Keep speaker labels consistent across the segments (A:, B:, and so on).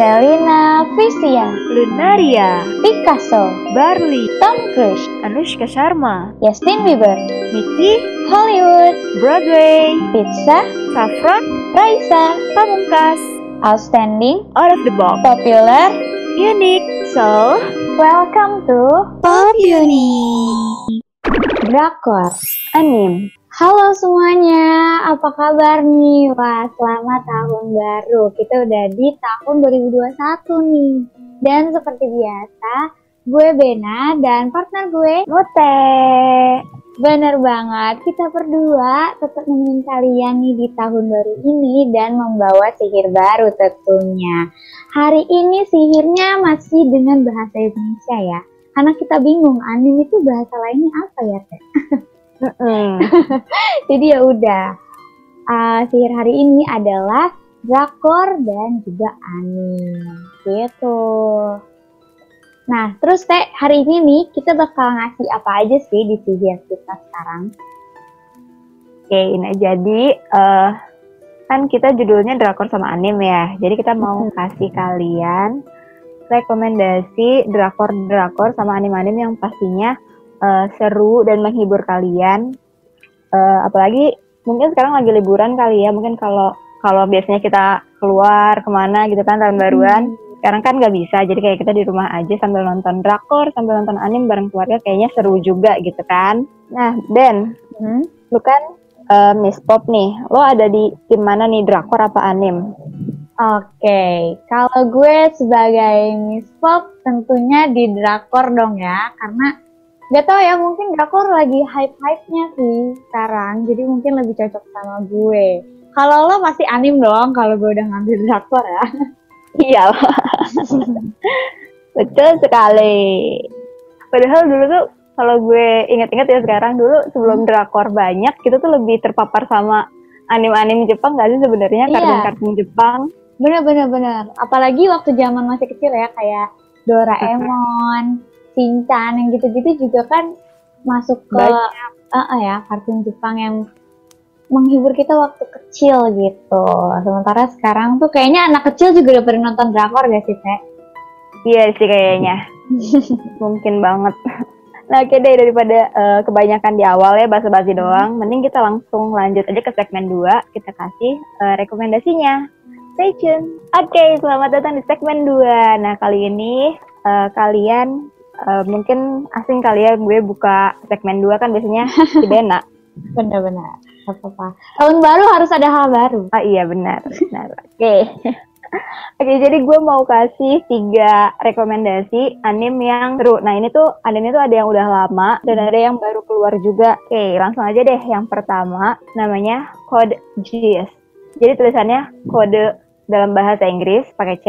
A: Selina Visia,
B: Lunaria,
A: Picasso,
B: Barley,
A: Tom Cruise,
B: Anushka Sharma,
A: Justin Bieber,
B: Mickey,
A: Hollywood,
B: Broadway,
A: Pizza,
B: Saffron,
A: Raisa,
B: Pamungkas,
A: Outstanding,
B: Out of the Box,
A: Popular,
B: Unique, So,
A: Welcome to
B: Pop Uni,
A: Drakor.
B: Anim,
A: Halo semuanya, apa kabar nih? Wah, selamat tahun baru. Kita udah di tahun 2021 nih. Dan seperti biasa, gue Bena dan partner gue
B: Mote.
A: Bener banget, kita berdua tetap nemenin kalian nih di tahun baru ini dan membawa sihir baru tentunya. Hari ini sihirnya masih dengan bahasa Indonesia ya. Karena kita bingung, anime itu bahasa lainnya apa ya, Teh?
B: Mm-mm.
A: Jadi ya udah, uh, sihir hari ini adalah drakor dan juga anime, gitu. Nah, terus Teh, hari ini nih kita bakal ngasih apa aja sih di sihir kita sekarang?
B: Oke, ini jadi eh, kan kita judulnya drakor sama anim ya. Jadi kita mau
A: Mm-mm.
B: kasih kalian rekomendasi drakor-drakor sama anim-anim yang pastinya eh, seru dan menghibur kalian. Eh, apalagi mungkin sekarang lagi liburan kali ya. Mungkin kalau kalau biasanya kita keluar ke mana gitu kan tahun baruan. Sekarang kan nggak bisa, jadi kayak kita di rumah aja sambil nonton drakor, sambil nonton anim bareng keluarga kayaknya seru juga gitu kan. Nah, Den,
A: Hmm?
B: lu kan eh, Miss Pop nih, lo ada di tim mana nih drakor apa anim?
A: Oke, kalau gue sebagai Miss Pop tentunya di drakor dong ya, karena gak tau ya mungkin drakor lagi hype-hype-nya sih sekarang, jadi mungkin lebih cocok sama gue. Kalau lo masih anim dong, kalau gue udah ngambil drakor ya.
B: Iya, betul sekali. Padahal dulu tuh kalau gue inget-inget ya sekarang dulu sebelum drakor banyak, kita tuh lebih terpapar sama anim-anim Jepang gak sih sebenarnya
A: Iya.
B: kartun-kartun Jepang?
A: Bener bener bener. Apalagi waktu zaman masih kecil ya kayak Doraemon, Shinchan yang gitu-gitu juga kan masuk ke
B: Banyak.
A: eh, eh, ya kartun Jepang yang menghibur kita waktu kecil gitu. Sementara sekarang tuh kayaknya anak kecil juga udah pernah nonton drakor gak sih Teh?
B: Iya sih kayaknya. Mungkin banget. Nah, oke deh daripada eh, kebanyakan di awal ya basa-basi doang, mending kita langsung lanjut aja ke segmen 2. Kita kasih eh, rekomendasinya. Stay tune. Oke, selamat datang di segmen 2. Nah, kali ini eh, kalian eh, mungkin asing kali ya gue buka segmen 2 kan biasanya di Bena.
A: Bener-bener. Gak apa-apa. Tahun baru harus ada hal baru.
B: Ah iya benar, benar. Oke. Oke, jadi gue mau kasih tiga rekomendasi anim yang seru. Nah, ini tuh animenya tuh ada yang udah lama dan ada yang baru keluar juga. Oke, langsung aja deh. Yang pertama namanya Code Geass. Jadi tulisannya kode dalam bahasa Inggris pakai C,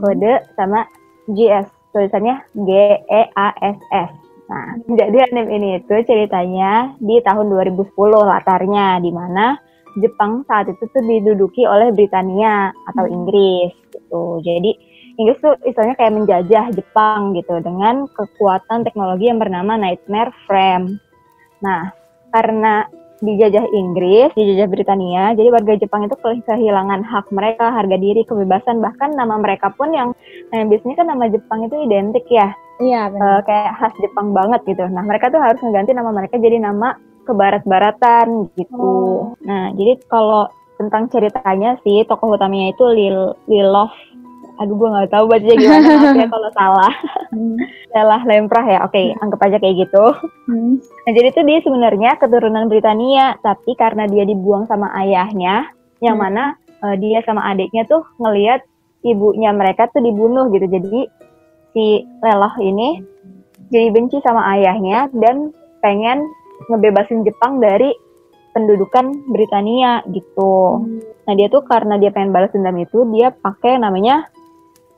B: kode sama GS. Tulisannya G E A S S. Nah, jadi anime ini itu ceritanya di tahun 2010 latarnya di mana Jepang saat itu tuh diduduki oleh Britania atau Inggris gitu. Jadi Inggris tuh istilahnya kayak menjajah Jepang gitu dengan kekuatan teknologi yang bernama Nightmare Frame. Nah, karena dijajah Inggris, dijajah Britania, jadi warga Jepang itu ke- kehilangan hak mereka, harga diri, kebebasan, bahkan nama mereka pun yang nah, biasanya kan nama Jepang itu identik ya,
A: Iya benar.
B: kayak khas Jepang banget gitu. Nah, mereka tuh harus mengganti nama mereka jadi nama kebarat-baratan gitu.
A: Oh.
B: Nah, jadi kalau tentang ceritanya sih tokoh utamanya itu Lil Lilov. Aduh, gue nggak tahu bacanya gimana maaf ya kalau salah.
A: Hmm.
B: Salah lemprah ya. Oke, anggap aja kayak gitu.
A: Hmm.
B: Nah, jadi tuh dia sebenarnya keturunan Britania, tapi karena dia dibuang sama ayahnya, yang
A: Hmm.
B: mana eh, dia sama adiknya tuh ngelihat ibunya mereka tuh dibunuh gitu. Jadi si Leloh ini jadi benci sama ayahnya dan pengen ngebebasin Jepang dari pendudukan Britania gitu. Nah dia tuh karena dia pengen balas dendam itu dia pakai namanya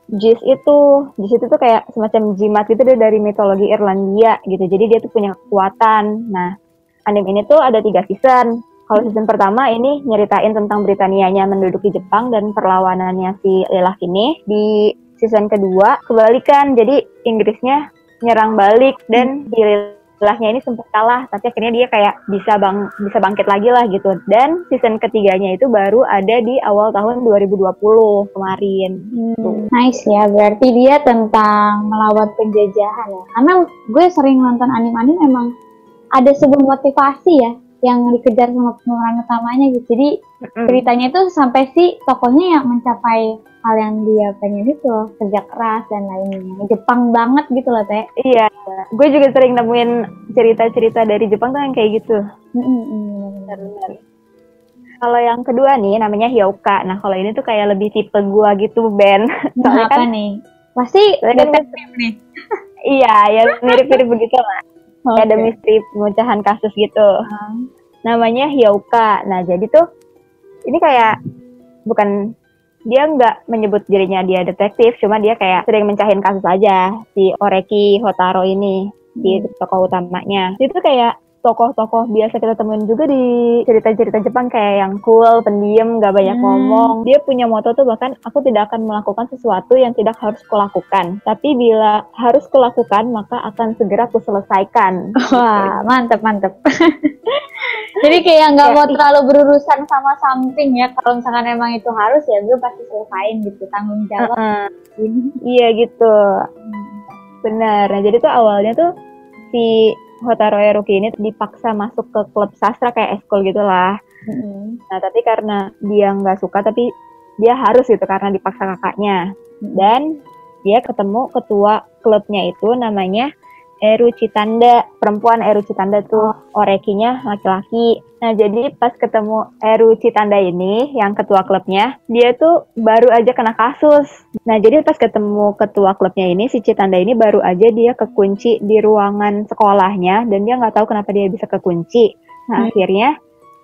B: Jis itu. Jis itu tuh kayak semacam jimat gitu deh dari mitologi Irlandia gitu. Jadi dia tuh punya kekuatan. Nah anime ini tuh ada tiga season. Kalau season pertama ini nyeritain tentang Britanianya menduduki Jepang dan perlawanannya si Lelah ini. Di season kedua kebalikan. Jadi Inggrisnya nyerang balik dan si sebelahnya ini sempat kalah tapi akhirnya dia kayak bisa bang bisa bangkit lagi lah gitu. Dan season ketiganya itu baru ada di awal tahun 2020 kemarin.
A: Hmm, nice ya berarti dia tentang melawan penjajahan ya. Karena gue sering nonton anime-anime memang ada sebuah motivasi ya yang dikejar sama pemeran utamanya gitu. Jadi mm. ceritanya itu sampai si tokohnya yang mencapai hal yang dia pengen itu kerja keras dan lainnya Jepang banget gitu loh teh.
B: Iya. Gue juga sering nemuin cerita-cerita dari Jepang tuh yang kayak gitu. Benar-benar. Kalau yang kedua nih namanya Hyouka. Nah kalau ini tuh kayak lebih tipe gue gitu Ben.
A: Nah, apa kan, nih? Pasti detektif nih.
B: Iya ya mirip-mirip begitu lah okay. ada misteri pemecahan kasus gitu hmm. namanya Hyouka nah jadi tuh ini kayak bukan dia nggak menyebut dirinya dia detektif, cuma dia kayak sering mencahin kasus aja si Oreki Hotaro ini di hmm. tokoh utamanya. Itu kayak tokoh-tokoh biasa kita temuin juga di cerita-cerita Jepang kayak yang cool, pendiam, gak banyak hmm. ngomong. Dia punya moto tuh bahkan aku tidak akan melakukan sesuatu yang tidak harus kulakukan. Tapi bila harus kulakukan maka akan segera aku selesaikan.
A: Wah, mantep mantep. Jadi kayak nggak ya. mau terlalu berurusan sama something ya. Kalau misalkan emang itu harus ya gue pasti selesain gitu tanggung jawab. Uh
B: -uh. Iya gitu. Hmm. Benar. Nah jadi tuh awalnya tuh si Hotaro Eruki ini dipaksa masuk ke klub sastra kayak eskul gitulah. Mm-hmm. Nah tapi karena dia nggak suka tapi dia harus gitu karena dipaksa kakaknya. Mm-hmm. Dan dia ketemu ketua klubnya itu namanya Eru Citanda, perempuan Eru Citanda tuh orekinya laki-laki. Nah jadi pas ketemu Eru Citanda ini yang ketua klubnya, dia tuh baru aja kena kasus. Nah jadi pas ketemu ketua klubnya ini, si Citanda ini baru aja dia kekunci di ruangan sekolahnya dan dia nggak tahu kenapa dia bisa kekunci. Nah hmm. akhirnya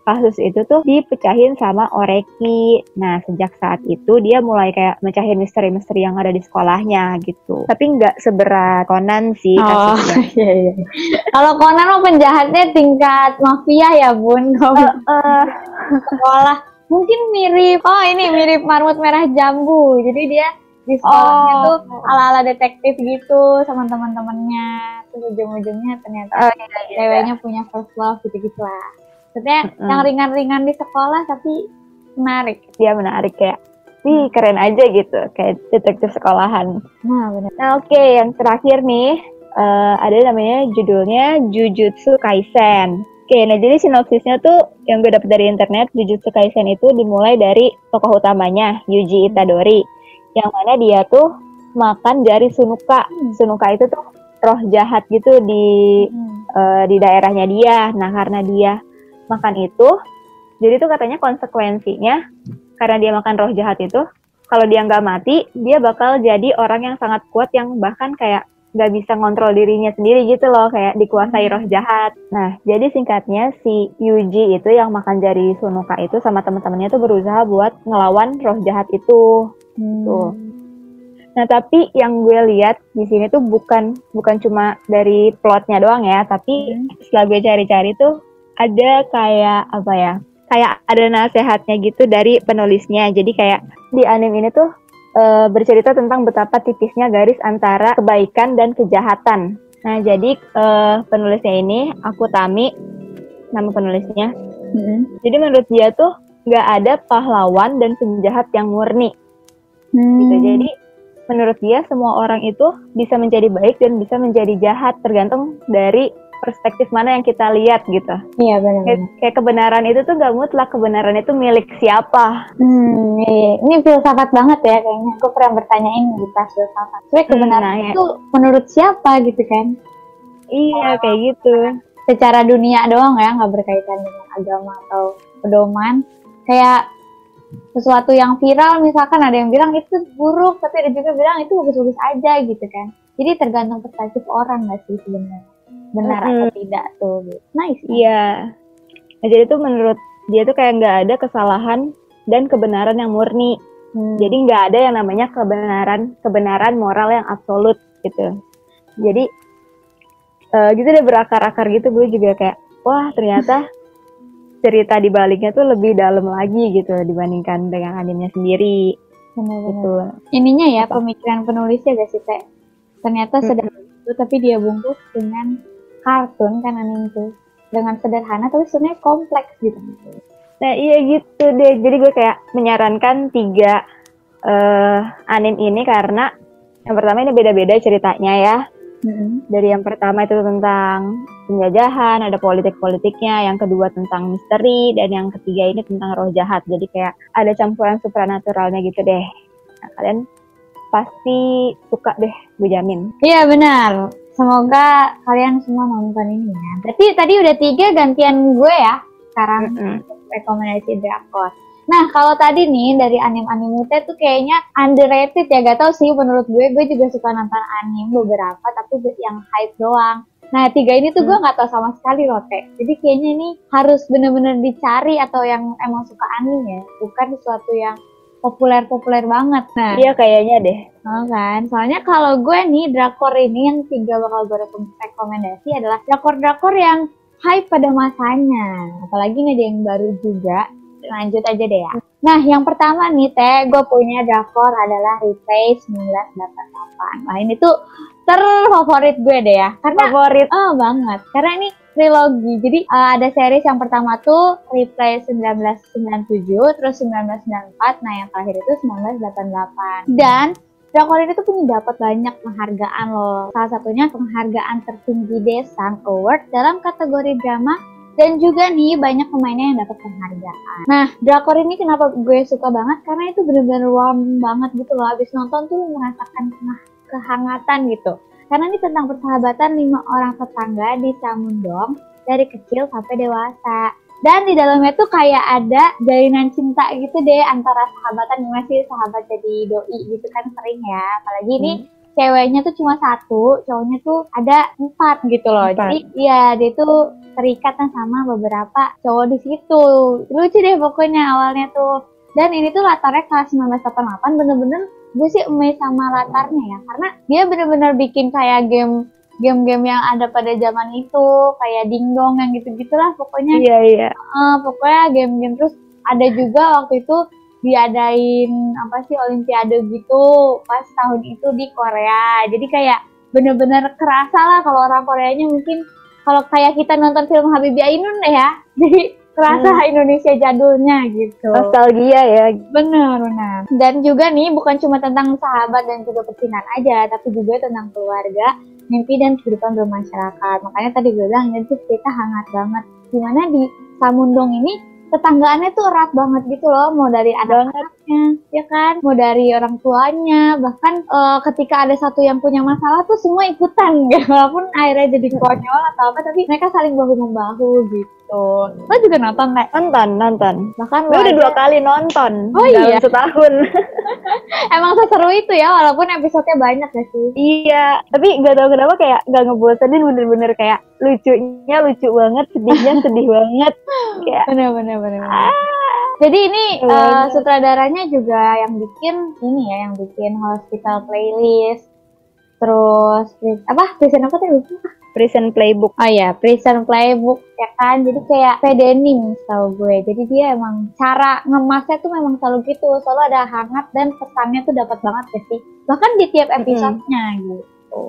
B: kasus itu tuh dipecahin sama Oreki. Nah, sejak saat itu dia mulai kayak mecahin misteri-misteri yang ada di sekolahnya gitu. Tapi nggak seberat Conan sih
A: oh, iya, iya. Kalau Conan mau penjahatnya tingkat mafia ya, Bun. Kalau uh, uh. sekolah mungkin mirip. Oh, ini mirip marmut merah jambu. Jadi dia di sekolahnya oh. tuh ala-ala detektif gitu sama teman-temannya. Terus ujung-ujungnya ternyata oh, iya, iya. ceweknya punya first love gitu-gitu lah maksudnya mm. yang ringan-ringan di sekolah tapi menarik
B: dia menarik kayak Wih, keren aja gitu, kayak detektif sekolahan.
A: Nah, benar.
B: Nah, oke, okay, yang terakhir nih, uh, ada namanya judulnya Jujutsu Kaisen. Oke, okay, nah jadi sinopsisnya tuh yang gue dapet dari internet, Jujutsu Kaisen itu dimulai dari tokoh utamanya, Yuji Itadori. Yang mana dia tuh makan jari Sunuka. Hmm. Sunuka itu tuh roh jahat gitu di hmm. uh, di daerahnya dia. Nah, karena dia makan itu jadi tuh katanya konsekuensinya karena dia makan roh jahat itu kalau dia nggak mati dia bakal jadi orang yang sangat kuat yang bahkan kayak nggak bisa ngontrol dirinya sendiri gitu loh kayak dikuasai roh jahat. Nah jadi singkatnya si Yuji itu yang makan jari Sunuka itu sama teman-temannya tuh berusaha buat ngelawan roh jahat itu. Hmm. Tuh. Nah tapi yang gue lihat di sini tuh bukan bukan cuma dari plotnya doang ya, tapi hmm. setelah gue cari-cari tuh ada kayak apa ya kayak ada nasehatnya gitu dari penulisnya. Jadi kayak di anime ini tuh e, bercerita tentang betapa tipisnya garis antara kebaikan dan kejahatan. Nah jadi e, penulisnya ini aku Tami nama penulisnya. Hmm. jadi menurut dia tuh nggak ada pahlawan dan penjahat yang murni. Hmm. gitu. Jadi menurut dia semua orang itu bisa menjadi baik dan bisa menjadi jahat tergantung dari perspektif mana yang kita lihat gitu.
A: Iya benar.
B: Kayak, kayak kebenaran itu tuh gak mutlak kebenaran itu milik siapa.
A: Hmm, iya. Ini filsafat banget ya kayaknya. Aku pernah bertanyain di pas filsafat. Sebenarnya hmm, kebenaran hmm, nah, itu ya. menurut siapa gitu kan?
B: Iya oh, kayak gitu.
A: Secara dunia doang ya, nggak berkaitan dengan agama atau pedoman. Kayak sesuatu yang viral misalkan ada yang bilang itu buruk tapi ada juga bilang itu bagus-bagus aja gitu kan jadi tergantung perspektif orang nggak sih sebenarnya benar mm -hmm. atau tidak tuh nice
B: iya. Nah, jadi tuh menurut dia tuh kayak nggak ada kesalahan dan kebenaran yang murni. Hmm. jadi nggak ada yang namanya kebenaran kebenaran moral yang absolut gitu. Jadi uh, gitu deh berakar-akar gitu. Gue juga kayak wah ternyata cerita di baliknya tuh lebih dalam lagi gitu dibandingkan dengan animenya sendiri.
A: Benar, gitu. Ininya ya Apa? pemikiran penulisnya gak sih teh? Ternyata hmm. Itu tapi dia bungkus dengan kartun kan anime itu dengan sederhana tapi sebenarnya kompleks gitu.
B: Nah iya gitu deh. Jadi gue kayak menyarankan tiga uh, anime ini karena yang pertama ini beda-beda ceritanya ya. Mm-hmm. Dari yang pertama itu tentang penjajahan, ada politik-politiknya. Yang kedua tentang misteri dan yang ketiga ini tentang roh jahat. Jadi kayak ada campuran supranaturalnya gitu deh. Nah, kalian pasti suka deh, gue jamin.
A: Iya benar. Semoga kalian semua nonton ini ya. Berarti tadi udah tiga gantian gue ya sekarang mm -hmm. rekomendasi drakor. Nah kalau tadi nih dari anime-anime tuh kayaknya underrated ya gak tau sih menurut gue gue juga suka nonton anime beberapa tapi yang hype doang. Nah tiga ini tuh gue hmm. nggak tau sama sekali loh teh. Jadi kayaknya ini harus bener-bener dicari atau yang emang suka anime ya, bukan sesuatu yang populer-populer banget. Nah,
B: iya kayaknya deh.
A: Oh kan, soalnya kalau gue nih drakor ini yang tiga bakal gue rekomendasi adalah drakor-drakor yang hype pada masanya. Apalagi nih ada yang baru juga. Lanjut aja deh ya. Nah, yang pertama nih Teh, gue punya drakor adalah Replay 1988. Nah, ini tuh terfavorit gue deh ya.
B: Karena favorit.
A: Oh, banget. Karena ini trilogi. Jadi uh, ada series yang pertama tuh Replay 1997, terus 1994, nah yang terakhir itu 1988. Dan Drakor ini tuh punya dapat banyak penghargaan loh. Salah satunya penghargaan tertinggi Desang Award dalam kategori drama dan juga nih banyak pemainnya yang dapat penghargaan. Nah, drakor ini kenapa gue suka banget? Karena itu bener-bener warm banget gitu loh. Abis nonton tuh merasakan kehangatan gitu. Karena ini tentang persahabatan lima orang tetangga di Samundong dari kecil sampai dewasa. Dan di dalamnya tuh kayak ada jalinan cinta gitu deh antara sahabatan yang masih sahabat jadi doi gitu kan sering ya. Apalagi hmm. ini ceweknya tuh cuma satu, cowoknya tuh ada empat gitu loh. Empat. Jadi ya dia tuh terikat sama beberapa cowok di situ. Lucu deh pokoknya awalnya tuh. Dan ini tuh latarnya kelas 1988 bener-bener gue sih amazed sama latarnya ya karena dia bener-bener bikin kayak game game-game yang ada pada zaman itu kayak dingdong yang gitu gitulah pokoknya.
B: Iya iya.
A: Uh, pokoknya game-game terus ada juga waktu itu diadain apa sih olimpiade gitu pas tahun itu di Korea. Jadi kayak bener-bener kerasa lah kalau orang Koreanya mungkin kalau kayak kita nonton film Habibie Ainun ya. Jadi kerasa hmm. Indonesia jadulnya gitu.
B: Nostalgia ya.
A: Benar, benar. Dan juga nih bukan cuma tentang sahabat dan juga percintaan aja, tapi juga tentang keluarga, mimpi dan kehidupan bermasyarakat. Makanya tadi gue bilang itu cerita hangat banget. Di mana di Samundong ini tetanggaannya tuh erat banget gitu loh mau dari anak-anaknya ya kan? Mau dari orang tuanya. Bahkan uh, ketika ada satu yang punya masalah tuh semua ikutan. Gitu walaupun akhirnya jadi konyol atau apa tapi mereka saling bahu membahu gitu. Lo juga nonton nggak
B: nonton nonton.
A: Bahkan
B: lo udah dua kali nonton
A: oh iya?
B: setahun.
A: Emang seseru itu ya walaupun episodenya banyak ya sih?
B: Iya tapi gak tau kenapa kayak gak ngebosenin bener-bener kayak lucunya lucu banget sedihnya sedih banget.
A: Kayak bener-bener bener. Ah. Jadi ini uh, sutradaranya juga yang bikin ini ya, yang bikin hospital playlist. Terus apa? Prison apa tadi?
B: Prison Playbook.
A: Oh iya, Prison Playbook ya kan. Jadi kayak pedenim tau gue. Jadi dia emang cara ngemasnya tuh memang selalu gitu. Selalu ada hangat dan pesannya tuh dapat banget ya sih. Bahkan di tiap episodenya mm. gitu.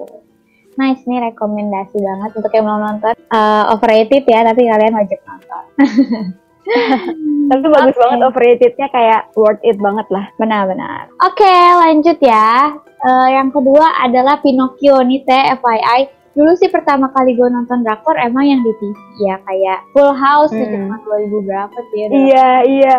A: Nice nih rekomendasi banget untuk yang mau nonton. Uh, overrated ya, tapi kalian wajib nonton.
B: Tapi bagus okay. banget overratednya kayak worth it banget lah.
A: Benar-benar. Oke, okay, lanjut ya. Uh, yang kedua adalah Pinocchio nih teh FYI. Dulu sih pertama kali gue nonton drakor emang yang di TV ya kayak Full House hmm. cuma 2000 berapa sih ya.
B: Iya, iya.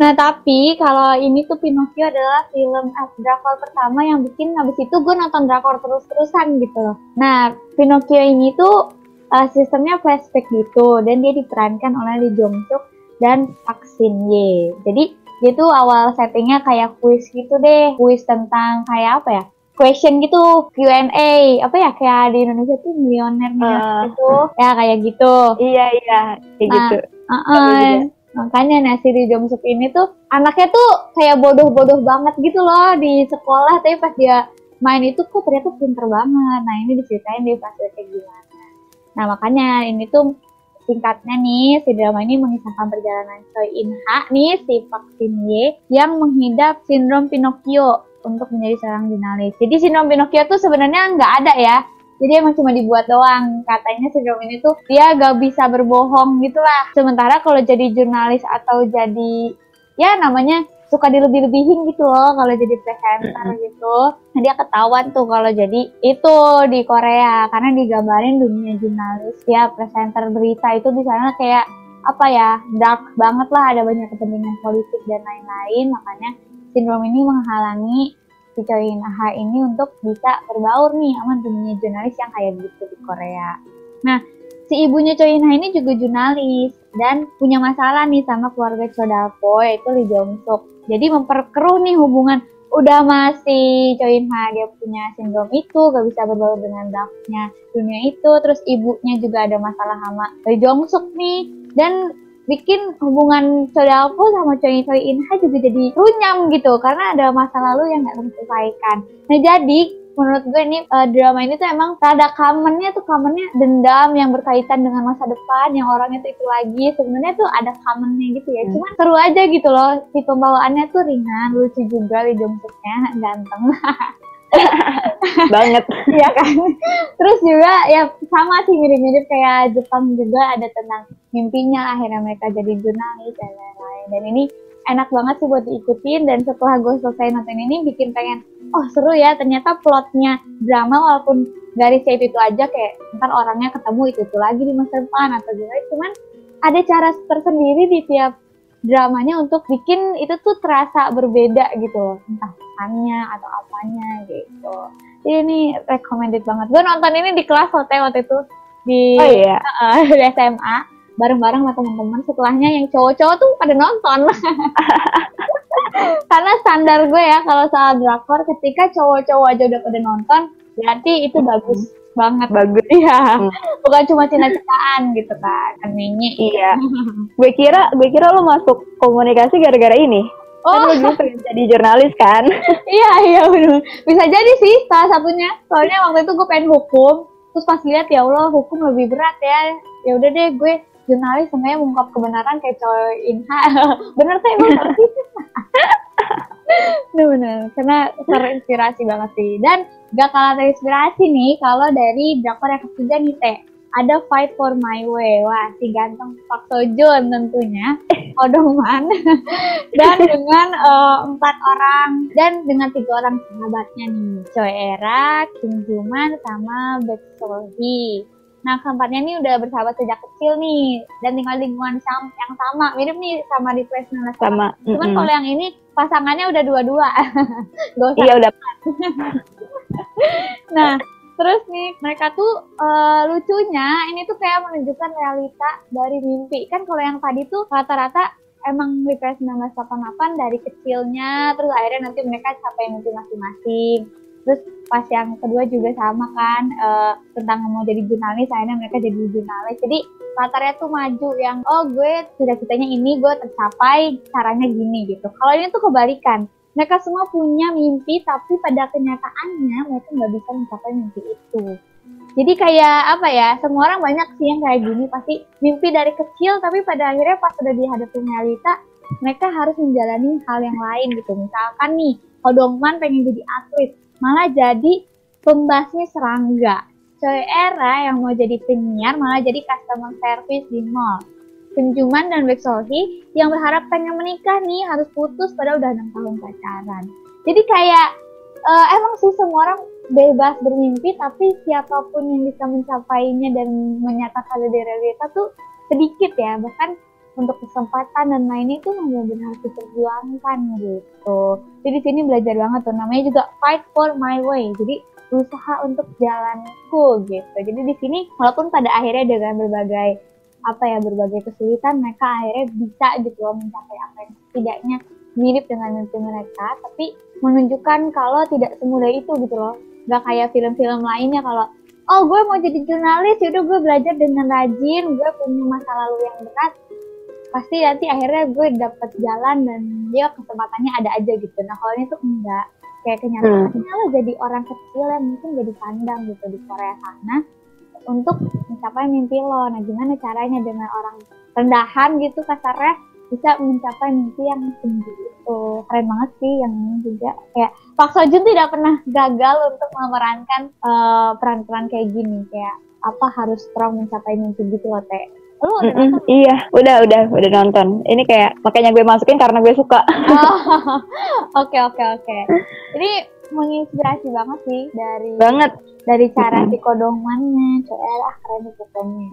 A: nah, tapi kalau ini tuh Pinocchio adalah film eh, drakor pertama yang bikin habis itu gue nonton drakor terus-terusan gitu loh. Nah, Pinocchio ini tuh uh, sistemnya flashback gitu dan dia diperankan oleh Lee Jong Suk dan Park Shin Ye. Jadi dia tuh awal settingnya kayak quiz gitu deh, quiz tentang kayak apa ya? Question gitu, Q&A, apa ya kayak di Indonesia tuh milioner uh, gitu, ya kayak gitu.
B: Iya iya, kayak nah, gitu. Uh
A: -uh. Makanya nah si Lee Jong Suk ini tuh anaknya tuh kayak bodoh-bodoh banget gitu loh di sekolah, tapi pas dia main itu kok ternyata pinter banget. Nah ini diceritain di pas kayak gimana. Nah makanya ini tuh singkatnya nih si drama ini mengisahkan perjalanan Choi In Ha nih si Park Ye yang menghidap sindrom Pinocchio untuk menjadi seorang jurnalis. Jadi sindrom Pinocchio tuh sebenarnya nggak ada ya. jadi emang cuma dibuat doang katanya sindrom ini tuh dia gak bisa berbohong gitu lah sementara kalau jadi jurnalis atau jadi ya namanya suka dilebih-lebihin gitu loh kalau jadi presenter gitu. Nah, dia ketahuan tuh kalau jadi itu di Korea karena digambarin dunia jurnalis ya presenter berita itu di sana kayak apa ya dark banget lah ada banyak kepentingan politik dan lain-lain. Makanya sindrom ini menghalangi si Choi ini untuk bisa berbaur nih sama dunia jurnalis yang kayak gitu di Korea. Nah, si ibunya Choi ini juga jurnalis dan punya masalah nih sama keluarga Chodalpo yaitu Lee Jong Suk. Jadi memperkeruh nih hubungan udah masih Choi Ha dia punya sindrom itu gak bisa berbaur dengan darknya dunia itu terus ibunya juga ada masalah sama Lee Jong Suk nih dan bikin hubungan Chodalpo sama Choi Choi Inha juga jadi runyam gitu karena ada masa lalu yang nggak terselesaikan. Nah jadi menurut gue ini uh, drama ini tuh emang rada kamennya tuh kamennya dendam yang berkaitan dengan masa depan yang orangnya tuh itu lagi. Sebenarnya tuh ada kamennya gitu ya. Hmm. cuman seru aja gitu loh. Si pembawaannya tuh ringan lucu juga Lee ganteng.
B: Banget.
A: Ya kan? Terus juga ya sama sih mirip-mirip kayak Jepang juga ada tentang mimpinya akhirnya mereka jadi jurnalis dan lain-lain. Dan ini enak banget sih buat diikutin. Dan setelah gue selesai nonton ini bikin pengen oh seru ya ternyata plotnya drama walaupun garisnya itu itu aja kayak ntar orangnya ketemu itu itu lagi di masa depan atau gimana cuman ada cara tersendiri di tiap dramanya untuk bikin itu tuh terasa berbeda gitu loh. Entah pesannya atau apanya gitu. Jadi ini recommended banget. Gue nonton ini di kelas hotel waktu itu. Di,
B: oh, iya.
A: uh, di SMA bareng-bareng sama teman-teman setelahnya yang cowok-cowok tuh pada nonton. Karena standar gue ya kalau soal drakor ketika cowok-cowok aja udah pada nonton berarti itu bagus banget.
B: Bagus
A: ya hmm. bukan cuma cinta-cintaan gitu kan animenya
B: iya. Gue kira gue kira lo masuk komunikasi gara-gara ini. Oh. kan pengen jadi jurnalis kan?
A: Iya iya benar bisa jadi sih salah satunya. Soalnya waktu itu gue pengen hukum. Terus pas lihat ya Allah hukum lebih berat ya. Ya udah deh gue jurnalis sebenarnya mengungkap kebenaran kayak cowok inha. Bener sih emang sih? Bener. Karena terinspirasi banget sih. Dan gak kalah terinspirasi nih kalau dari drakor yang ketiga nih teh. Ada Fight for My Way. Wah si ganteng Park Seo Joon tentunya. Odoman. Dan dengan uh, empat orang. Dan dengan tiga orang sahabatnya nih. Choi Era, Kim Juman sama Baek So Hee Nah, keempatnya ini udah bersahabat sejak kecil nih dan tinggal di lingkungan yang sama. Mirip nih sama di Place
B: Sama.
A: Cuman mm -hmm. kalau yang ini pasangannya udah dua-dua.
B: iya udah.
A: nah, terus nih mereka tuh uh, lucunya ini tuh kayak menunjukkan realita dari mimpi. Kan kalau yang tadi tuh rata-rata emang Refresh 1988 dari kecilnya terus akhirnya nanti mereka capai mimpi masing-masing terus pas yang kedua juga sama kan uh, tentang mau jadi jurnalis akhirnya mereka jadi jurnalis. Jadi latarnya tuh maju yang oh gue cita-citanya ini gue tercapai caranya gini gitu. Kalau ini tuh kebalikan. Mereka semua punya mimpi tapi pada kenyataannya mereka nggak bisa mencapai mimpi itu. Jadi kayak apa ya semua orang banyak sih yang kayak gini. Pasti mimpi dari kecil tapi pada akhirnya pas sudah dihadapi realita mereka harus menjalani hal yang lain gitu. Misalkan nih Kodongman pengen jadi atlet malah jadi pembasmi serangga. Choi Era yang mau jadi penyiar malah jadi customer service di mall. Penjuman dan Baek Sohee yang berharap pengen menikah nih harus putus pada udah enam tahun pacaran. Jadi kayak uh, emang sih semua orang bebas bermimpi tapi siapa pun yang bisa mencapainya dan menyatakan di realita tuh sedikit ya bahkan untuk kesempatan dan lainnya itu benar-benar harus diperjuangkan gitu. Jadi di sini belajar banget tuh namanya juga fight for my way. Jadi berusaha untuk jalanku gitu. Jadi di sini walaupun pada akhirnya dengan berbagai apa ya berbagai kesulitan mereka akhirnya bisa gitu loh mencapai apa yang setidaknya mirip dengan mimpi mereka tapi menunjukkan kalau tidak semudah itu gitu loh gak kayak film-film lainnya kalau oh gue mau jadi jurnalis yaudah gue belajar dengan rajin gue punya masa lalu yang berat pasti nanti akhirnya gue dapet jalan dan dia kesempatannya ada aja gitu. Nah kalau ini tuh enggak. Kayak kenyataannya hmm. lo jadi orang kecil yang mungkin jadi pandang gitu di Korea sana untuk mencapai mimpi lo? Nah gimana caranya dengan orang rendahan gitu kasarnya bisa mencapai mimpi yang tinggi itu? Keren banget sih yang ini juga. Kayak Pak Sojun tidak pernah gagal untuk memerankan uh, peran-peran kayak gini. Kayak apa harus strong mencapai mimpi gitu loh teh
B: Lu udah mm -mm, Iya, udah, udah, udah nonton. Ini kayak makanya gue masukin karena gue suka.
A: Oke, oke, oke. Ini menginspirasi banget sih dari
B: banget
A: dari cara si kodomannya. Coba lah keren pokoknya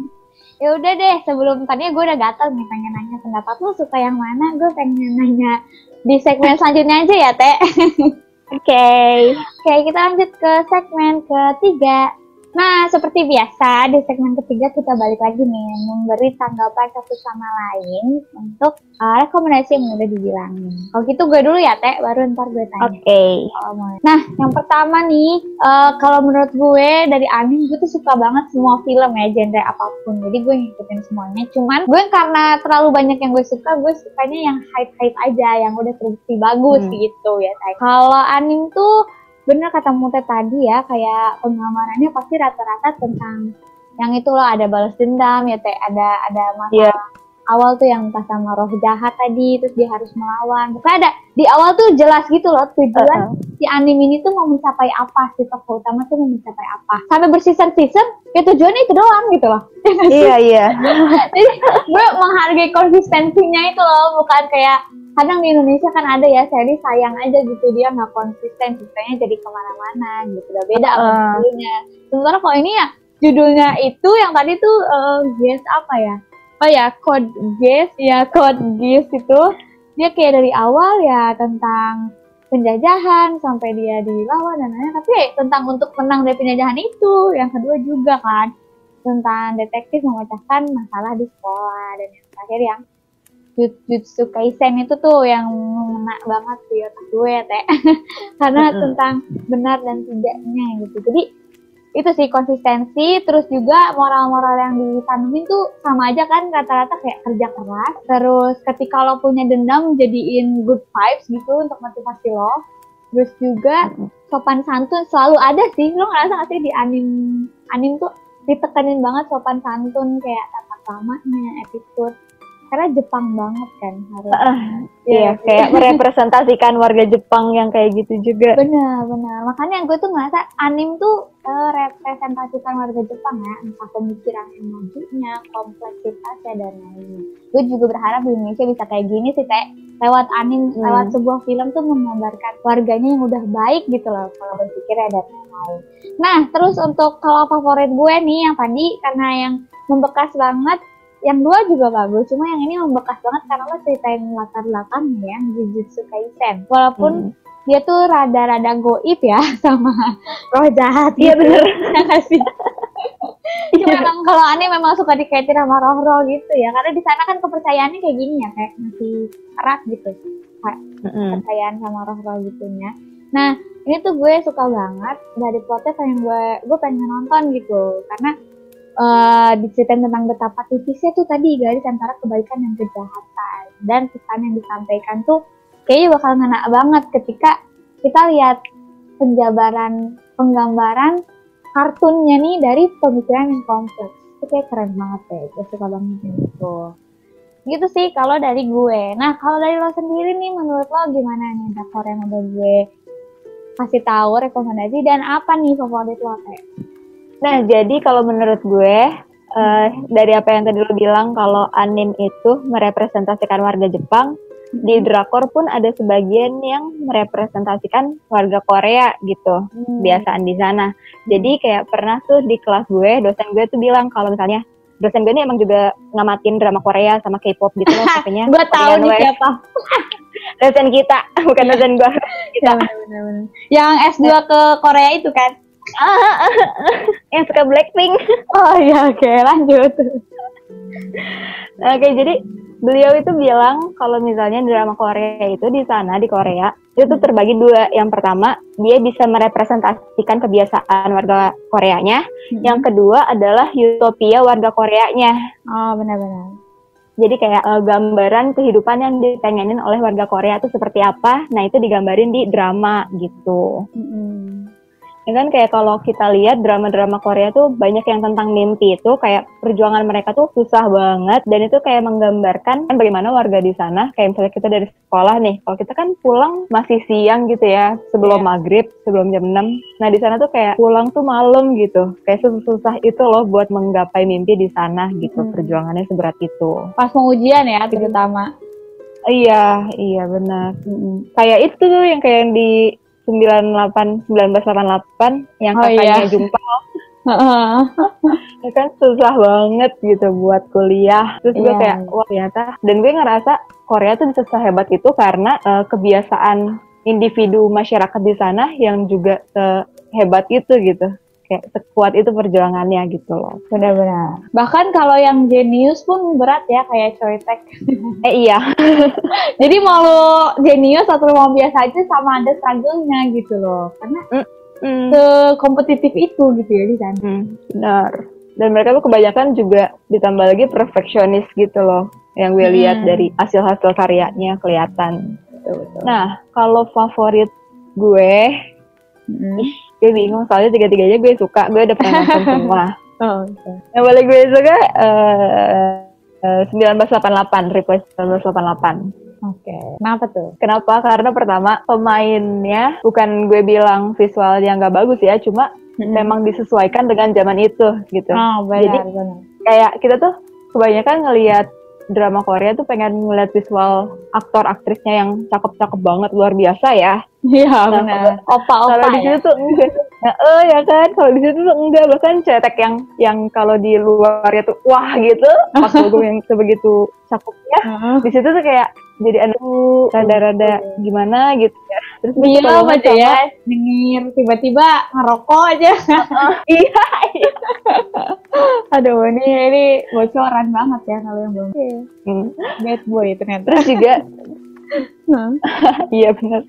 A: ya udah deh sebelum tadinya gue udah gatel nih pengen nanya pendapat lu suka yang mana gue pengen nanya di segmen selanjutnya aja ya teh
B: oke okay.
A: oke okay, kita lanjut ke segmen ketiga Nah, seperti biasa di segmen ketiga kita balik lagi nih memberi tanggapan satu sama lain untuk uh, rekomendasi yang udah dibilangin. Kalau gitu gue dulu ya Teh, baru ntar gue tanya.
B: Oke. Okay.
A: nah, yang pertama nih, uh, kalau menurut gue dari anime gue tuh suka banget semua film ya, genre apa pun. Jadi gue ngikutin semuanya. Cuman gue karena terlalu banyak yang gue suka, gue sukanya yang hype-hype aja, yang udah terbukti bagus hmm. gitu ya Teh. Kalau anime tuh bener kata Mute tadi ya kayak penggambarannya pasti rata-rata tentang yang itu loh ada balas dendam ya teh ada ada masalah yeah. awal tuh yang entah sama roh jahat tadi terus dia harus melawan pokoknya ada di awal tuh jelas gitu loh tujuan uh -huh. si anime ini tuh mau mencapai apa si tokoh utama tuh mau mencapai apa sampai berseason season ya tujuannya itu doang gitu loh
B: iya iya
A: jadi gue menghargai konsistensinya itu loh bukan kayak kadang di Indonesia kan ada ya seri sayang aja gitu dia nggak konsisten ceritanya jadi ke mana-mana gitu udah beda uh. judulnya sementara kalau ini ya judulnya itu yang tadi tuh uh, guess apa ya oh ya code guess ya code guess itu dia kayak dari awal ya tentang penjajahan sampai dia dilawan dan lain-lain tapi tentang untuk menang dari penjajahan itu yang kedua juga kan tentang detektif memecahkan masalah di sekolah dan yang terakhir yang Jujutsu Kaisen itu tuh yang mengena banget di otak gue teh. Karena mm -hmm. tentang benar dan tidaknya gitu. Jadi itu sih konsistensi terus juga moral-moral yang ditanemin tuh sama aja kan rata-rata kayak kerja keras. Terus ketika lo punya dendam jadiin good vibes gitu untuk motivasi lo. Terus juga sopan santun selalu ada sih. Lo ngerasa gak sih di anim anim tuh ditekenin banget sopan santun kayak tata keramanya attitude karena Jepang banget kan harus uh,
B: iya. Ya, kayak merepresentasikan warga Jepang yang kayak gitu juga.
A: Benar benar. Makanya gue tuh ngerasa anim tuh uh, representasikan warga Jepang ya. Entah pemikiran majunya kompleksitasnya dan lainnya gue juga berharap di Indonesia bisa kayak gini sih kayak lewat anim hmm. lewat sebuah film tuh menggambarkan warganya yang udah baik gitu loh kalau berpikirnya dan lain-lain. Nah terus untuk kalau favorit gue nih yang tadi karena yang membekas banget yang dua juga bagus cuma yang ini membekas banget karena lo ceritain latar belakangnya ya Jujutsu Kaisen. Walaupun hmm. dia tuh rada-rada goib ya sama roh jahat
B: iya gitu. bener.
A: Sih? Cuma memang kalau aneh memang suka dikaitin sama roh-roh gitu ya karena di sana kan kepercayaannya kayak gini ya kayak masih erat gitu. Kepercayaan sama roh-roh gitunya. Nah ini tuh gue suka banget dari plotnya yang gue gue pengen nonton gitu. Karena uh, diceritain tentang betapa tipisnya tuh tadi garis antara kebaikan dan kejahatan. Dan pesan yang disampaikan tuh kayaknya bakal ngena banget ketika kita lihat penjabaran penggambaran kartunnya nih dari pemikiran yang kompleks. Itu kayak keren banget ya gue suka banget gitu gitu sih kalau dari gue. Nah kalau dari lo sendiri nih menurut lo gimana nih drakor yang udah gue? Kasih tahu rekomendasi dan apa nih favorit lo kayak
B: Nah, jadi kalau menurut gue uh, dari apa yang tadi lo bilang kalau anim itu merepresentasikan warga Jepang, di drakor pun ada sebagian yang merepresentasikan warga Korea gitu, hmm. biasaan di sana. Jadi kayak pernah tuh di kelas gue, dosen gue tuh bilang kalau misalnya dosen gue ini emang juga ngamatin drama Korea sama K-pop gitu loh
A: pokoknya. gue tahu nih siapa.
B: dosen kita, bukan iya. dosen gue. Kita. Ya,
A: bener, bener. Yang S2 ke Korea itu kan?
B: yang suka Blackpink.
A: Oh iya, oke, okay, lanjut.
B: oke, okay, jadi beliau itu bilang kalau misalnya drama Korea itu di sana di Korea itu terbagi dua. Yang pertama, dia bisa merepresentasikan kebiasaan warga Koreanya. Hmm. Yang kedua adalah utopia warga Koreanya.
A: Oh, benar-benar.
B: Jadi kayak uh, gambaran kehidupan yang dipengenin oleh warga Korea itu seperti apa. Nah, itu digambarin di drama gitu. Hmm Ya kan kayak kalau kita lihat drama-drama Korea tuh banyak yang tentang mimpi itu kayak perjuangan mereka tuh susah banget dan itu kayak menggambarkan kan bagaimana warga di sana kayak misalnya kita dari sekolah nih kalau kita kan pulang masih siang gitu ya sebelum
A: Yeah.
B: maghrib sebelum jam 6 nah di sana tuh kayak pulang tuh malam gitu kayak susah itu loh buat menggapai mimpi di sana gitu
A: Hmm.
B: perjuangannya seberat itu
A: Pas mau ujian ya terutama.
B: iya iya benar kayak itu tuh yang kayak yang di 98 1988 yang
A: Oh,
B: kakaknya
A: iya.
B: jumpa. Ya kan susah banget gitu buat kuliah. Terus gue
A: Iya.
B: kayak wah ternyata. Dan gue ngerasa Korea tuh bisa sehebat itu karena eh, kebiasaan individu masyarakat di sana yang juga sehebat itu gitu kayak sekuat itu perjuangannya gitu loh
A: Benar-benar. Bahkan kalau yang jenius pun berat ya kayak Choitek.
B: eh iya
A: Jadi mau lu jenius atau mau biasa aja sama ada struggle-nya gitu loh. Karena
B: Hmm,
A: sekompetitif itu gitu ya di sana.
B: hmm, benar dan mereka tuh kebanyakan juga ditambah lagi perfeksionis gitu loh yang gue lihat dari hasil-hasil karyanya kelihatan
A: Betul-betul.
B: nah kalau favorit gue
A: Mm.
B: gue bingung soalnya tiga-tiganya gue suka gue udah pernah nonton semua
A: Oh, oke.
B: yang paling gue suka eh eh, 1988 replace 1988
A: Oke. Kenapa tuh?
B: kenapa karena pertama pemainnya bukan gue bilang visual yang gak bagus ya cuma memang disesuaikan dengan zaman itu gitu
A: Oh, benar, benar.
B: kayak kita tuh kebanyakan ngelihat drama Korea tuh pengen ngeliat visual aktor aktrisnya yang cakep-cakep banget luar biasa ya
A: Iya,
B: Nah,
A: benar.
B: kalau
A: Opa-opa
B: di
A: ya.
B: situ tuh enggak nah, eh ya kan kalau di situ tuh enggak bahkan cetek yang yang kalau di luarnya tuh wah gitu pas gue yang sebegitu cakepnya
A: Heeh.
B: di situ tuh kayak jadi anak rada-rada gimana gitu ya terus
A: Iya,
B: sama-
A: ya, denger tiba-tiba ngerokok aja.
B: iya
A: Aduh, ini ini bocoran banget ya kalau yang belum.
B: Hmm.
A: Bad boy ternyata.
B: terus juga iya benar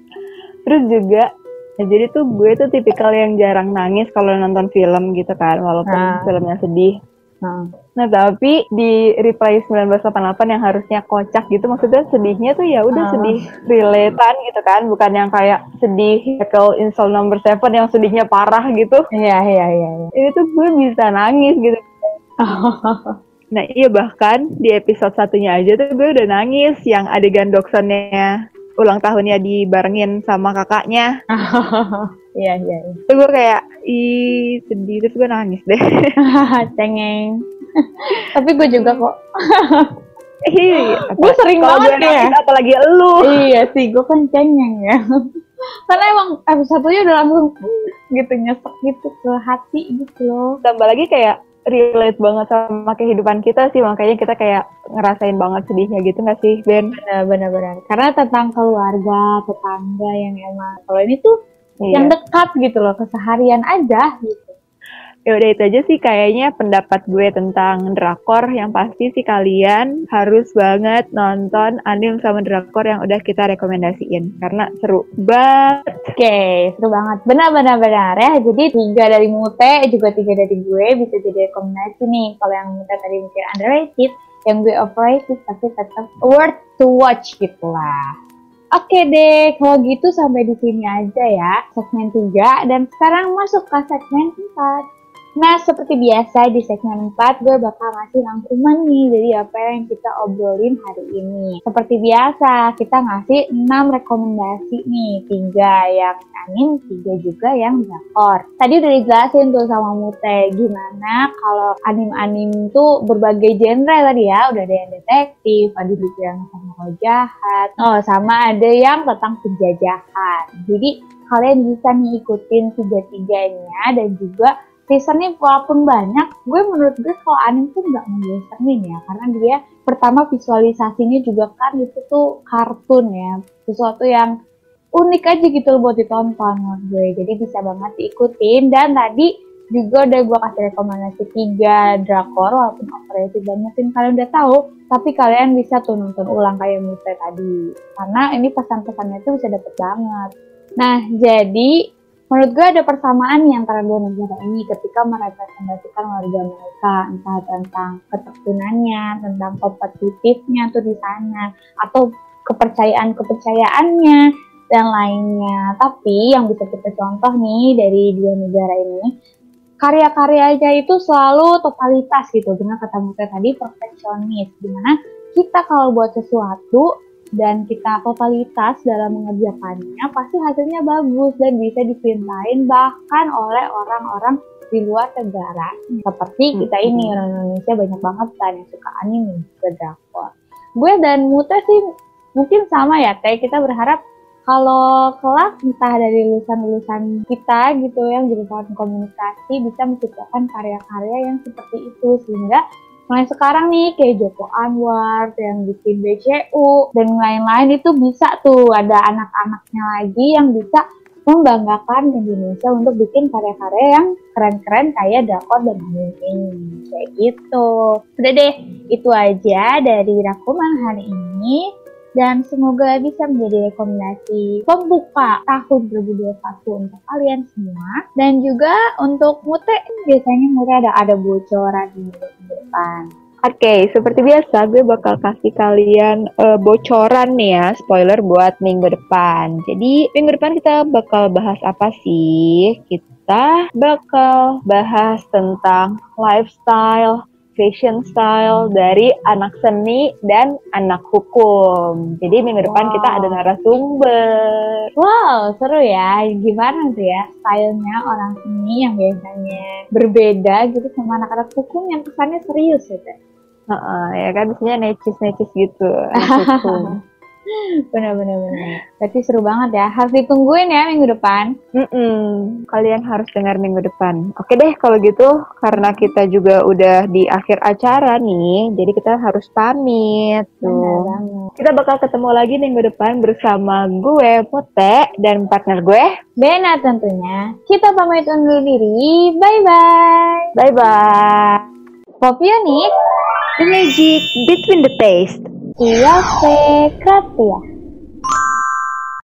B: terus juga ya jadi tuh gue tuh tipikal yang jarang nangis kalau nonton film gitu kan walaupun
A: Ah.
B: filmnya sedih
A: Nah.
B: Nah tapi di Reply 1988 yang harusnya kocak gitu maksudnya sedihnya tuh ya udah
A: Ah.
B: sedih relatean gitu kan bukan yang kayak sedih Michael in Soul Number Seven yang sedihnya parah gitu
A: Iya, iya, iya. iya.
B: ini tuh gue bisa nangis gitu nah iya bahkan di episode satunya aja tuh gue udah nangis yang adegan Doksonnya ulang tahunnya dibarengin sama kakaknya
A: Iya, iya, iya.
B: itu gue kayak ih sedih terus gue nangis deh
A: Cengeng. Tapi gue juga kok. Gue sering
B: kalau gue
A: banget ya.
B: apalagi elu
A: iya sih, gue kan cengeng ya. Karena emang episode satunya udah langsung gitu nyesek gitu ke hati gitu loh.
B: tambah lagi kayak relate banget sama kehidupan kita sih makanya kita kayak ngerasain banget sedihnya gitu nggak sih Ben?
A: Benar, benar, benar. Karena tentang keluarga, tetangga yang emang kalau ini tuh
B: Iya.
A: yang dekat gitu loh, keseharian aja gitu.
B: Ya udah itu aja sih kayaknya pendapat gue tentang drakor yang pasti sih kalian harus banget nonton anime sama drakor yang udah kita rekomendasiin karena seru banget.
A: Oke, seru banget. Benar, benar, benar ya. Jadi tiga dari Mute, juga tiga dari gue bisa jadi rekomendasi nih. Kalau yang Mute tadi mungkin underrated, yang gue overrated, tapi tetap worth to watch gitu lah. Oke deh, kalau gitu sampai di sini aja ya segmen 3 dan sekarang masuk ke segmen 4. Nah, seperti biasa di segmen 4 gue bakal ngasih rangkuman nih dari apa yang kita obrolin hari ini. Seperti biasa, kita ngasih 6 rekomendasi nih, 3 yang anime, 3 juga yang drakor. Tadi udah dijelasin tuh sama Mute gimana kalau anime-anime tuh berbagai genre tadi ya, udah ada yang detektif, ada juga yang sama jahat, oh sama ada yang tentang penjajahan. Jadi kalian bisa nih tiga-tiganya dan juga seasonnya walaupun banyak, gue menurut gue kalau anime tuh nggak membosanin ya, karena dia pertama visualisasinya juga kan itu tuh kartun ya, sesuatu yang unik aja gitu loh buat ditonton menurut gue, jadi bisa banget diikutin. Dan tadi juga udah gue kasih rekomendasi tiga drakor walaupun overrated dan mungkin kalian udah tahu tapi kalian bisa tuh nonton ulang kayak Mute tadi. Karena ini pesan-pesannya tuh bisa dapet banget. Nah jadi menurut gue ada persamaan nih antara dua negara ini ketika merepresentasikan warga mereka entah tentang ketekunannya tentang kompetitifnya tuh di sana atau kepercayaan kepercayaannya dan lainnya. Tapi yang bisa kita contoh nih dari dua negara ini, karya-karyanya itu selalu totalitas gitu. Dengan kata Muka tadi perfeksionis, di mana kita kalau buat sesuatu dan kita totalitas dalam mengerjakannya, pasti hasilnya bagus dan bisa dicintain bahkan oleh orang-orang di luar negara. Seperti kita ini orang Indonesia banyak banget kan yang suka anime, suka drakor. Gue dan Muta sih mungkin sama ya, kayak kita berharap kalau kelak entah dari lulusan-lulusan kita gitu yang jurusan komunikasi bisa menciptakan karya-karya yang seperti itu sehingga mulai sekarang nih kayak Joko Anwar yang bikin BCU dan lain-lain itu bisa tuh ada anak-anaknya lagi yang bisa membanggakan Indonesia untuk bikin karya-karya yang keren-keren kayak Drakor dan anime ini kayak gitu. Udah deh itu aja dari Rakuman hari ini dan semoga bisa menjadi rekomendasi pembuka tahun 2021 untuk kalian semua dan juga untuk Mute biasanya Mute ada ada bocoran di depan.
B: Oke, okay, seperti biasa gue bakal kasih kalian uh, bocoran nih ya, spoiler buat minggu depan. Jadi minggu depan kita bakal bahas apa sih? Kita bakal bahas tentang lifestyle, fashion style dari anak seni dan anak hukum. Jadi minggu depan wow. kita ada narasumber.
A: Wow, seru ya. Gimana tuh ya stylenya orang seni yang biasanya berbeda gitu sama anak-anak hukum yang kesannya serius gitu.
B: Uh, uh, ya kan biasanya necis-necis gitu
A: bener. Berarti seru banget ya. Harus ditungguin ya minggu depan.
B: Mm-mm. Kalian harus dengar minggu depan. Oke deh kalau gitu karena kita juga udah di akhir acara nih, jadi kita harus pamit tuh. Kita bakal ketemu lagi minggu depan bersama gue Pote dan partner gue
A: Bena tentunya. Kita pamit undur diri. Bye bye.
B: Bye bye.
A: Popionik.
B: The magic between the taste.
A: Iya, Fe, ya.